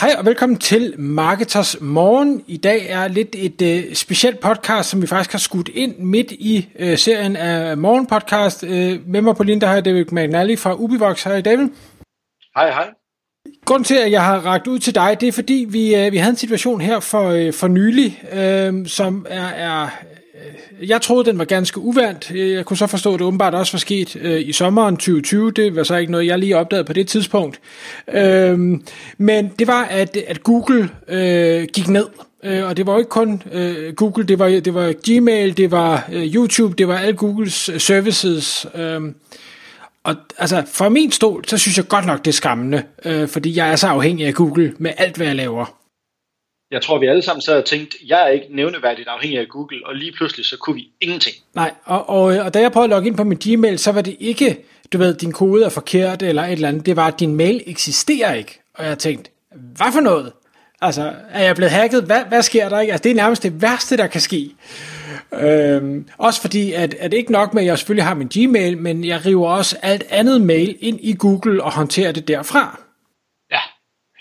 Hej og velkommen til Marketers Morgen. I dag er lidt et øh, specielt podcast, som vi faktisk har skudt ind midt i øh, serien af morgenpodcast. Øh, med mig på linje, der har jeg David McNally fra Ubivox. Hej David. Hej, hej. Grunden til, at jeg har ragt ud til dig, det er fordi, vi, øh, vi havde en situation her for, øh, for nylig, øh, som er, er Øh, jeg troede, den var ganske uvandt. Jeg kunne så forstå, at det åbenbart også var sket øh, i sommeren 2020. Det var så ikke noget, jeg lige opdagede på det tidspunkt. Øh, men det var, at, at Google øh, gik ned. Øh, og det var jo ikke kun øh, Google, det var, det var Gmail, det var øh, YouTube, det var alle Googles øh, services. Øh, og altså, fra min stol, så synes jeg godt nok, det er skræmmende, øh, fordi jeg er så afhængig af Google med alt, hvad jeg laver. Jeg tror, vi alle sammen sad og tænkt, jeg er ikke nævneværdigt afhængig af Google, og lige pludselig så kunne vi ingenting. Nej, og, og, og da jeg prøvede at logge ind på min Gmail, så var det ikke, du ved, din kode er forkert eller et eller andet. Det var, at din mail eksisterer ikke. Og jeg tænkte, hvad for noget? Altså, er jeg blevet hacket? Hvad, hvad sker der ikke? Altså, det er nærmest det værste, der kan ske. Øhm, også fordi, at, at ikke nok med, at jeg selvfølgelig har min Gmail, men jeg river også alt andet mail ind i Google og håndterer det derfra.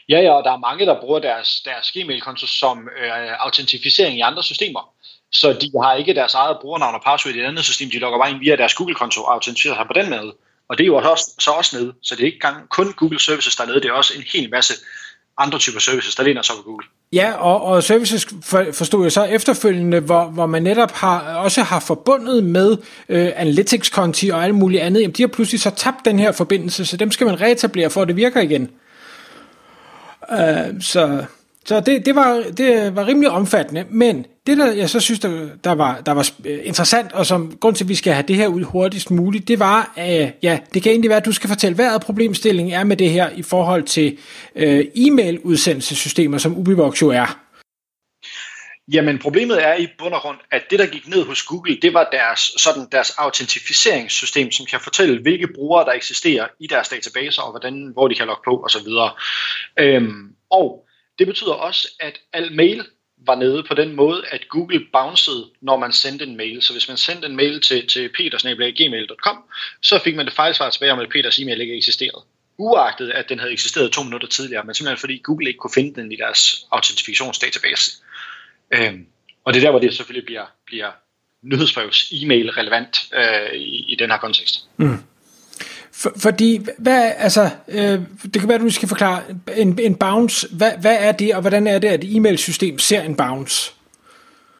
Ja, ja, og der er mange, der bruger deres, deres Gmail-konto som øh, autentificering i andre systemer. Så de har ikke deres eget brugernavn og password i et andet system, de logger bare ind via deres Google-konto og autentificerer sig på den måde. Og det er jo også, så også nede, så det er ikke kun Google Services, der er nede, det er også en hel masse andre typer services, der ligner så på Google. Ja, og, og services for, forstod jeg så efterfølgende, hvor, hvor man netop har, også har forbundet med øh, analytics-konti og alt muligt andet. Jamen, de har pludselig så tabt den her forbindelse, så dem skal man reetablere, for at det virker igen. Øh, så så det, det, var, det var rimelig omfattende, men det, der jeg så synes, der, der, var, der var øh, interessant, og som grund til, at vi skal have det her ud hurtigst muligt, det var, at ja, det kan egentlig være, at du skal fortælle, hvad problemstillingen er med det her i forhold til øh, e-mail-udsendelsessystemer, som Ubivox jo er. Jamen problemet er i bund og grund, at det der gik ned hos Google, det var deres, sådan deres autentificeringssystem, som kan fortælle, hvilke brugere der eksisterer i deres databaser, og hvordan, hvor de kan logge på osv. Øhm, og det betyder også, at al mail var nede på den måde, at Google bouncede, når man sendte en mail. Så hvis man sendte en mail til, til petersnabelag.gmail.com, så fik man det fejlsvar tilbage om, at Peters e-mail ikke eksisterede. Uagtet, at den havde eksisteret to minutter tidligere, men simpelthen fordi Google ikke kunne finde den i deres autentifikationsdatabase. Øhm, og det er der, hvor det selvfølgelig bliver, bliver nyhedsbrevs e-mail relevant øh, i, i den her kontekst. Mm. For, fordi, hvad, altså, øh, det kan være, at du skal forklare, en, en bounce, hvad, hvad er det, og hvordan er det, at et e-mailsystem ser en bounce?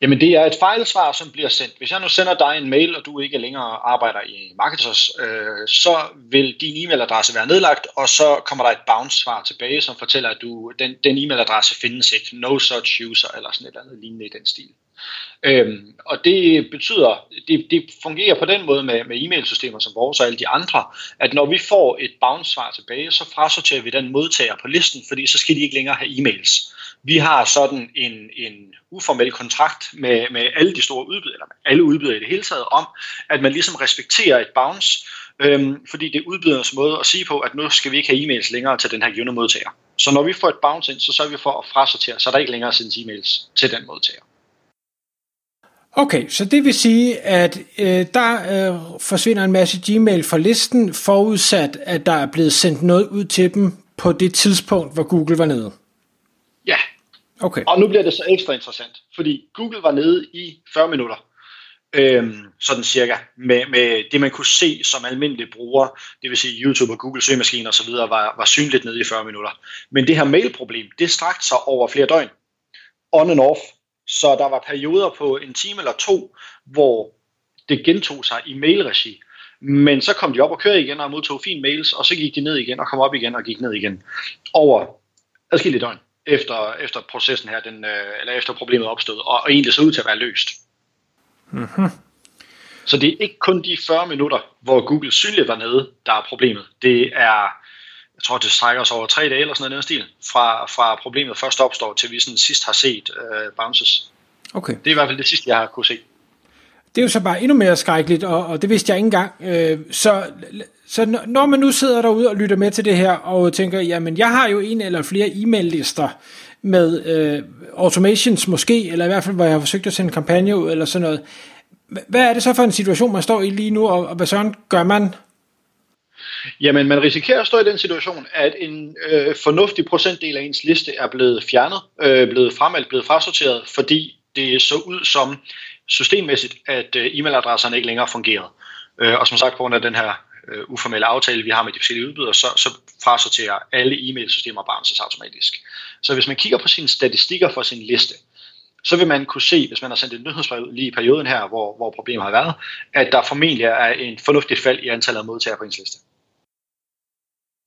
Jamen det er et fejlsvar, som bliver sendt. Hvis jeg nu sender dig en mail, og du ikke længere arbejder i Marketers, øh, så vil din e-mailadresse være nedlagt, og så kommer der et bounce-svar tilbage, som fortæller, at du, den, den e-mailadresse findes ikke. No such user, eller sådan et eller andet lignende i den stil. Øhm, og det betyder, det, det fungerer på den måde med, med e-mailsystemer som vores og alle de andre, at når vi får et bounce-svar tilbage, så frasorterer vi den modtager på listen, fordi så skal de ikke længere have e-mails. Vi har sådan en, en uformel kontrakt med, med alle de store udbydere, eller med alle udbydere i det hele taget, om at man ligesom respekterer et bounce, øhm, fordi det er udbyderens måde at sige på, at nu skal vi ikke have e-mails længere til den her givende modtager. Så når vi får et bounce ind, så sørger vi for at frasortere, så der ikke længere sendes e-mails til den modtager. Okay, så det vil sige, at øh, der øh, forsvinder en masse Gmail fra listen, forudsat at der er blevet sendt noget ud til dem på det tidspunkt, hvor Google var nede. Ja. Okay. Og nu bliver det så ekstra interessant, fordi Google var nede i 40 minutter, øhm, sådan cirka, med, med det man kunne se som almindelige bruger, det vil sige YouTube og Google søgemaskiner osv., var, var synligt nede i 40 minutter. Men det her mailproblem, det strakte sig over flere døgn. On and off så der var perioder på en time eller to, hvor det gentog sig i mailregi. Men så kom de op og kørte igen og modtog fine mails, og så gik de ned igen og kom op igen og gik ned igen over adskillige døgn efter, efter processen her, den, øh, eller efter problemet opstod, og, og egentlig så ud til at være løst. Mm-hmm. Så det er ikke kun de 40 minutter, hvor Google synligt var nede, der er problemet. Det er jeg tror, det strækker os over tre dage eller sådan noget stil, fra, fra problemet først opstår, til vi sådan sidst har set uh, bounces. Okay. Det er i hvert fald det sidste, jeg har kunne se. Det er jo så bare endnu mere skrækkeligt, og, og det vidste jeg ikke engang. Øh, så så når man nu sidder derude og lytter med til det her, og tænker, jamen jeg har jo en eller flere e-mail-lister med øh, automations måske, eller i hvert fald, hvor jeg har forsøgt at sende en kampagne ud, eller sådan noget. Hvad er det så for en situation, man står i lige nu, og, og hvad sådan gør man? Jamen, man risikerer at stå i den situation, at en øh, fornuftig procentdel af ens liste er blevet fjernet, øh, blevet fremalt, blevet frasorteret, fordi det så ud som systemmæssigt, at øh, e-mailadresserne ikke længere fungerede. Øh, og som sagt, på grund af den her øh, uformelle aftale, vi har med de forskellige udbydere, så, så frasorterer alle e-mailsystemer bounces automatisk. Så hvis man kigger på sine statistikker for sin liste, så vil man kunne se, hvis man har sendt et nyhedsbrev lige i perioden her, hvor, hvor problemet har været, at der formentlig er en fornuftig fald i antallet af modtagere på ens liste.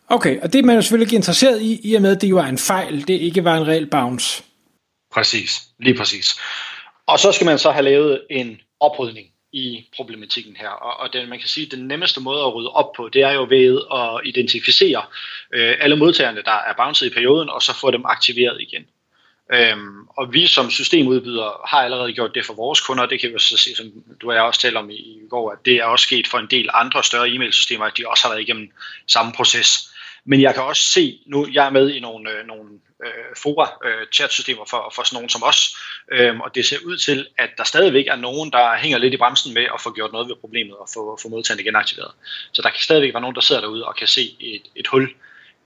Okay, og det er man jo selvfølgelig ikke interesseret i, i og med, at det jo er en fejl, det ikke var en reel bounce. Præcis, lige præcis. Og så skal man så have lavet en oprydning i problematikken her. Og, og den, man kan sige, at den nemmeste måde at rydde op på, det er jo ved at identificere øh, alle modtagerne, der er bounced i perioden, og så få dem aktiveret igen. Øhm, og vi som systemudbyder har allerede gjort det for vores kunder, det kan vi så se, som du og jeg også talte om i, i går, at det er også sket for en del andre større e-mailsystemer, at de også har været igennem samme proces. Men jeg kan også se, nu jeg er med i nogle, øh, nogle øh, fora, øh, chatsystemer for, for sådan nogen som os, Øhm, og det ser ud til, at der stadigvæk er nogen, der hænger lidt i bremsen med at få gjort noget ved problemet og få, få modtagerne genaktiveret. Så der kan stadigvæk være nogen, der sidder derude og kan se et, et hul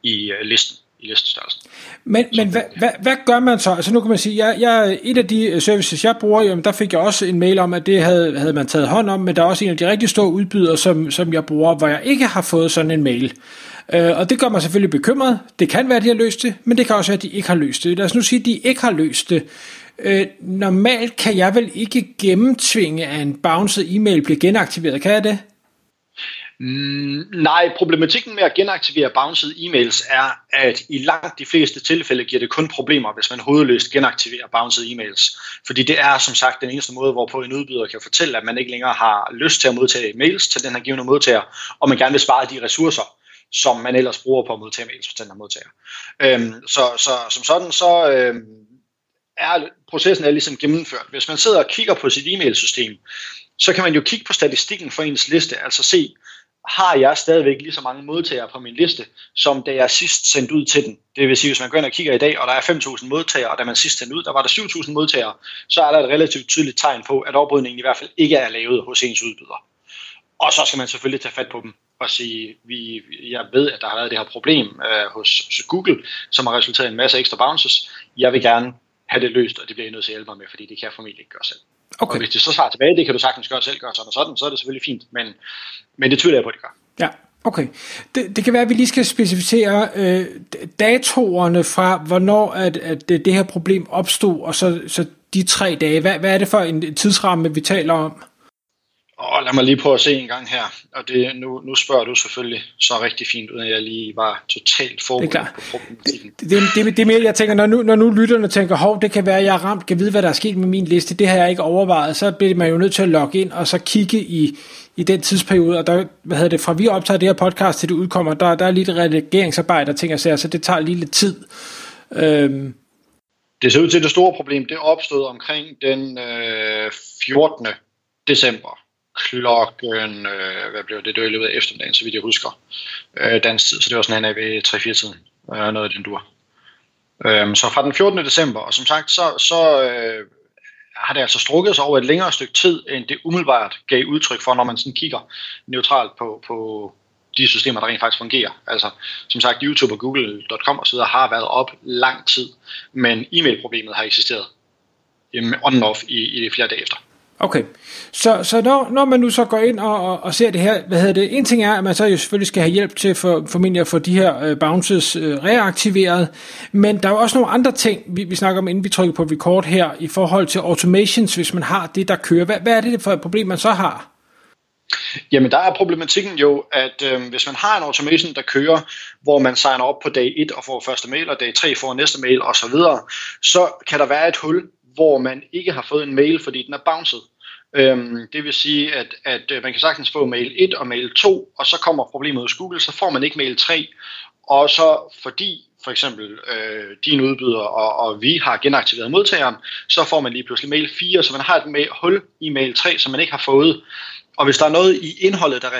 i øh, listen i listestørrelsen. Men, men hvad, hvad, hvad gør man så? Altså nu kan man sige, jeg, jeg, et af de services, jeg bruger, jamen, der fik jeg også en mail om, at det havde, havde man taget hånd om, men der er også en af de rigtig store udbydere, som, som jeg bruger, hvor jeg ikke har fået sådan en mail. Øh, og det gør mig selvfølgelig bekymret. Det kan være, at de har løst det, men det kan også være, at de ikke har løst det. Lad os nu sige, at de ikke har løst det. Øh, normalt kan jeg vel ikke gennemtvinge, at en bounced e-mail bliver genaktiveret. Kan jeg det? Mm, nej, problematikken med at genaktivere bounced e-mails er, at i langt de fleste tilfælde giver det kun problemer, hvis man hovedløst genaktiverer bounced e-mails. Fordi det er som sagt den eneste måde, hvorpå en udbyder kan fortælle, at man ikke længere har lyst til at modtage mails til den her givende modtager, og man gerne vil spare de ressourcer, som man ellers bruger på at modtage mails fra den her modtager. Øhm, så, så som sådan, så øhm, er processen er ligesom gennemført. Hvis man sidder og kigger på sit e-mailsystem, så kan man jo kigge på statistikken for ens liste, altså se, har jeg stadigvæk lige så mange modtagere på min liste, som da jeg sidst sendte ud til den. Det vil sige, hvis man går ind og kigger i dag, og der er 5.000 modtagere, og da man sidst sendte ud, der var der 7.000 modtagere, så er der et relativt tydeligt tegn på, at oprydningen i hvert fald ikke er lavet hos ens udbyder. Og så skal man selvfølgelig tage fat på dem og sige, vi, jeg ved, at der har været det her problem øh, hos Google, som har resulteret i en masse ekstra bounces. Jeg vil gerne have det løst, og det bliver I nødt til at hjælpe mig med, fordi det kan jeg formentlig ikke gøre selv. Okay. Og hvis det så svarer tilbage, det kan du sagtens gøre selv, gøre sådan og sådan, så er det selvfølgelig fint, men, men det tvivler jeg på, at det gør. Ja, okay. Det, det kan være, at vi lige skal specificere øh, datorerne fra, hvornår at, at det, det her problem opstod, og så, så de tre dage. Hvad, hvad er det for en tidsramme, vi taler om? Lad mig lige prøve at se en gang her. Og det, nu, nu spørger du selvfølgelig så rigtig fint, uden at jeg lige var totalt forberedt det er på problematikken. Det, det, det, det er mere, jeg tænker, når nu, når nu lytterne tænker, hov, det kan være, at jeg er ramt, kan vide, hvad der er sket med min liste, det har jeg ikke overvejet, så bliver man jo nødt til at logge ind, og så kigge i, i den tidsperiode, og der, hvad hedder det, fra vi optager det her podcast til det udkommer, der, der er lidt redigeringsarbejde og ting og sager, så det tager lige lidt tid. Øhm. Det ser ud til, at det store problem, det opstod omkring den øh, 14. december klokken, øh, hvad blev det, det var i løbet af eftermiddagen, så vidt jeg husker, øh, dansk tid, så det var sådan en ved 3-4-tiden, øh, noget af den dur. Øh, så fra den 14. december, og som sagt, så, så øh, har det altså strukket sig over et længere stykke tid, end det umiddelbart gav udtryk for, når man sådan kigger neutralt på, på de systemer, der rent faktisk fungerer. Altså, som sagt, YouTube og Google.com osv. har været op lang tid, men e-mail-problemet har eksisteret on and off i, i flere dage efter. Okay, så, så når, når man nu så går ind og, og, og ser det her, hvad hedder det, en ting er, at man så jo selvfølgelig skal have hjælp til for, formentlig at få de her øh, bounces øh, reaktiveret, men der er jo også nogle andre ting, vi, vi snakker om, inden vi trykker på record her, i forhold til automations, hvis man har det, der kører. Hvad, hvad er det for et problem, man så har? Jamen der er problematikken jo, at øh, hvis man har en automation, der kører, hvor man signer op på dag 1 og får første mail, og dag 3 får næste mail osv., så, så kan der være et hul, hvor man ikke har fået en mail, fordi den er bounced. Øhm, det vil sige, at, at øh, man kan sagtens få mail 1 og mail 2, og så kommer problemet hos Google, så får man ikke mail 3. Og så fordi for eksempel øh, din udbyder og, og vi har genaktiveret modtageren, så får man lige pludselig mail 4, så man har et mail, hul i mail 3, som man ikke har fået. Og hvis der er noget i indholdet, der,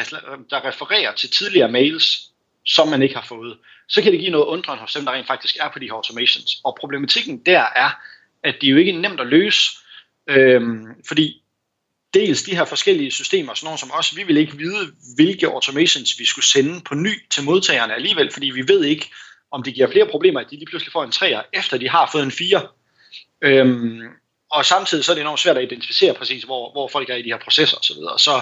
der refererer til tidligere mails, som man ikke har fået, så kan det give noget undren hos dem, der rent faktisk er på de her automations. Og problematikken der er, at det er jo ikke nemt at løse, øhm, fordi dels de her forskellige systemer, sådan nogle som os, vi vil ikke vide, hvilke automations vi skulle sende på ny til modtagerne alligevel, fordi vi ved ikke, om det giver flere problemer, at de lige pludselig får en 3'er, efter de har fået en 4. Øhm, og samtidig så er det enormt svært at identificere præcis, hvor, hvor folk er i de her processer osv. Så, videre. så,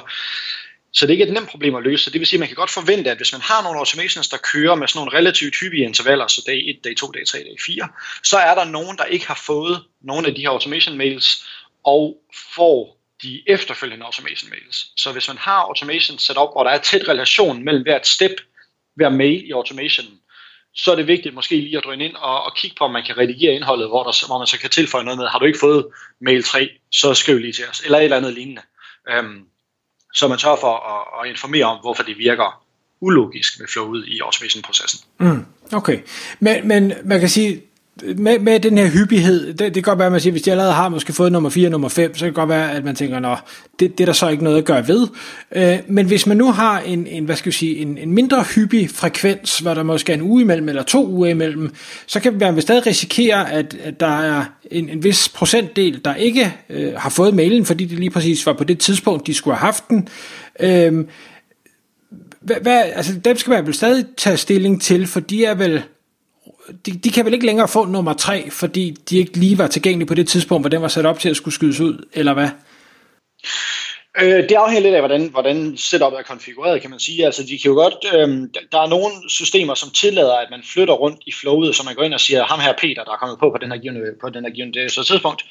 så det er ikke et nemt problem at løse. Så det vil sige, at man kan godt forvente, at hvis man har nogle automations, der kører med sådan nogle relativt hyppige intervaller, så dag 1, dag 2, dag 3, dag 4, så er der nogen, der ikke har fået nogle af de her automation mails, og får de efterfølgende automation mails. Så hvis man har automation sat op, hvor der er tæt relation mellem hvert step, hver mail i automationen, så er det vigtigt måske lige at drøne ind og, og kigge på, om man kan redigere indholdet, hvor, der, hvor man så kan tilføje noget med, har du ikke fået mail 3, så skriv lige til os, eller et eller andet lignende. Øhm, så man tør for at, at informere om, hvorfor det virker ulogisk med flowet i automation-processen. Mm, okay, men, men man kan sige, med, med den her hyppighed, det, det kan godt være, at man siger, hvis de allerede har måske fået nummer 4 og nummer 5, så kan det godt være, at man tænker, nå, det, det er der så ikke noget at gøre ved. Øh, men hvis man nu har en, en hvad skal jeg sige, en, en mindre hyppig frekvens, hvor der måske er en uge imellem, eller to uger imellem, så kan man stadig risikere, at, at der er en, en vis procentdel, der ikke øh, har fået mailen, fordi det lige præcis var på det tidspunkt, de skulle have haft den. Øh, hvad, hvad, altså, dem skal man vel stadig tage stilling til, for de er vel de, de kan vel ikke længere få nummer 3, fordi de ikke lige var tilgængelige på det tidspunkt, hvor den var sat op til at skulle skydes ud, eller hvad? Øh, det afhænger lidt af, hvordan, hvordan setupet er konfigureret, kan man sige. Altså, de kan jo godt, øh, der er nogle systemer, som tillader, at man flytter rundt i flowet, så man går ind og siger, ham her Peter, der er kommet på på den her givende, på den her givende øh, så tidspunkt,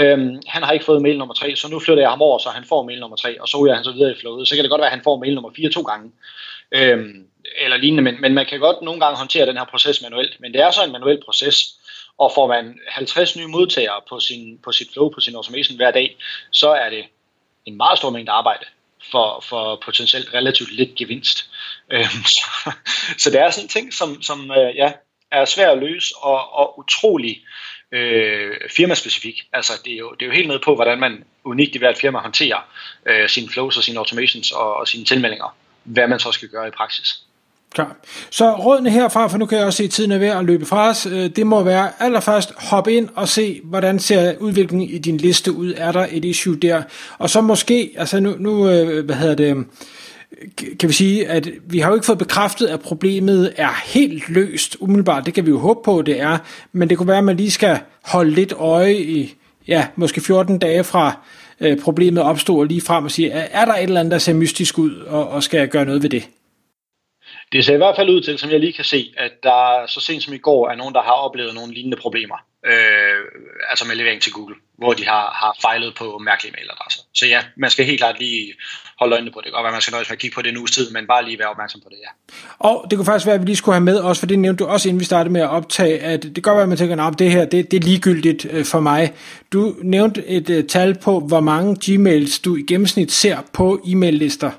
øh, han har ikke fået mail nummer 3, så nu flytter jeg ham over, så han får mail nummer 3, og så er han så videre i flowet. Så kan det godt være, at han får mail nummer 4 to gange. Øh, eller lignende, men, men man kan godt nogle gange håndtere den her proces manuelt, men det er så en manuel proces, og får man 50 nye modtagere på, sin, på sit flow, på sin automation hver dag, så er det en meget stor mængde arbejde for, for potentielt relativt lidt gevinst. Øhm, så, så det er sådan en ting, som, som øh, ja, er svært at løse og, og utrolig øh, firmaspecifik. Altså det er, jo, det er jo helt ned på, hvordan man unikt i hvert firma håndterer øh, sine flows og sine automations og, og sine tilmeldinger, hvad man så skal gøre i praksis. Klar. Så rådene herfra, for nu kan jeg også se, at tiden er ved at løbe fra os, øh, det må være allerførst hop ind og se, hvordan ser udviklingen i din liste ud. Er der et issue der? Og så måske, altså nu, nu øh, hvad hedder det, kan vi sige, at vi har jo ikke fået bekræftet, at problemet er helt løst umiddelbart. Det kan vi jo håbe på, det er. Men det kunne være, at man lige skal holde lidt øje i, ja, måske 14 dage fra øh, problemet opstod lige frem og sige, er der et eller andet, der ser mystisk ud, og, og skal jeg gøre noget ved det? Det ser i hvert fald ud til, som jeg lige kan se, at der så sent som i går er nogen, der har oplevet nogle lignende problemer. Øh, altså med levering til Google, hvor de har, har fejlet på mærkelige mailadresser. Så ja, man skal helt klart lige holde øjnene på det. Og man skal nøjes med at kigge på det en uges tid, men bare lige være opmærksom på det, ja. Og det kunne faktisk være, at vi lige skulle have med, også for det nævnte du også, inden vi startede med at optage, at det kan godt være, at man tænker, at det her det, det er ligegyldigt øh, for mig. Du nævnte et uh, tal på, hvor mange Gmails du i gennemsnit ser på e-mail-lister.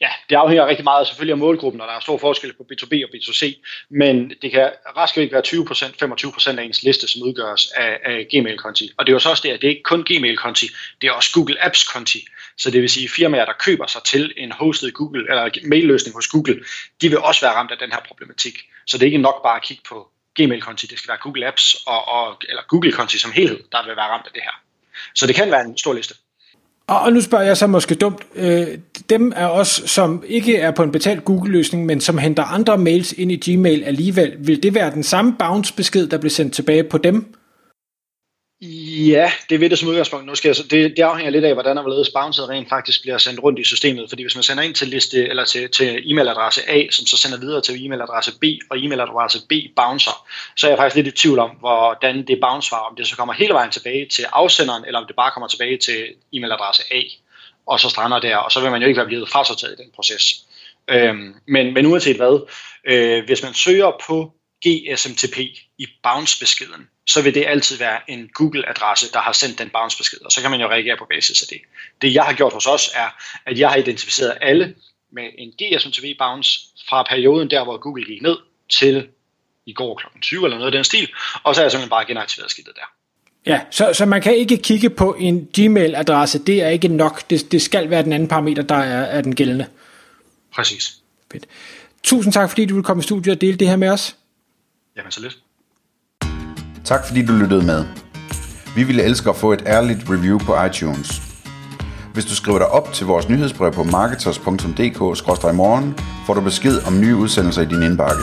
Ja, det afhænger rigtig meget selvfølgelig af målgruppen, og der er stor forskel på B2B og B2C, men det kan rask ikke være 20%, 25% af ens liste, som udgøres af, af Gmail-konti. Og det er jo så også det, at det er ikke kun Gmail-konti, det er også Google Apps-konti. Så det vil sige, at firmaer, der køber sig til en hosted Google, eller mail-løsning hos Google, de vil også være ramt af den her problematik. Så det er ikke nok bare at kigge på Gmail-konti, det skal være Google Apps, og, og, eller Google-konti som helhed, der vil være ramt af det her. Så det kan være en stor liste. Og, og nu spørger jeg så måske dumt, øh, dem er os, som ikke er på en betalt Google-løsning, men som henter andre mails ind i Gmail alligevel, vil det være den samme bounce-besked, der bliver sendt tilbage på dem? Ja, det vil det som udgangspunkt. Nu skal jeg, det, det afhænger lidt af, hvordan og hvorledes bounceet rent faktisk bliver sendt rundt i systemet. Fordi hvis man sender ind til liste eller til, til e-mailadresse A, som så sender videre til e-mailadresse B, og e-mailadresse B bouncer, så er jeg faktisk lidt i tvivl om, hvordan det bounce var. Om det så kommer hele vejen tilbage til afsenderen, eller om det bare kommer tilbage til e-mailadresse A, og så strander der, og så vil man jo ikke være blevet frasorteret i den proces. Øhm, men, men uanset hvad, øh, hvis man søger på GSMTP i bounce-beskeden, så vil det altid være en Google-adresse, der har sendt den bounce-besked, og så kan man jo reagere på basis af det. Det jeg har gjort hos os er, at jeg har identificeret alle med en GSMTP bounce fra perioden der, hvor Google gik ned til i går kl. 20 eller noget af den stil, og så har jeg simpelthen bare genaktiveret skidtet der. Ja, så, så man kan ikke kigge på en Gmail-adresse, det er ikke nok. Det, det skal være den anden parameter, der er, er den gældende. Præcis. Fedt. Tusind tak, fordi du vil komme i studiet og dele det her med os. Jamen så lidt. Tak fordi du lyttede med. Vi ville elske at få et ærligt review på iTunes. Hvis du skriver dig op til vores nyhedsbrev på marketers.dk-morgen, får du besked om nye udsendelser i din indbakke.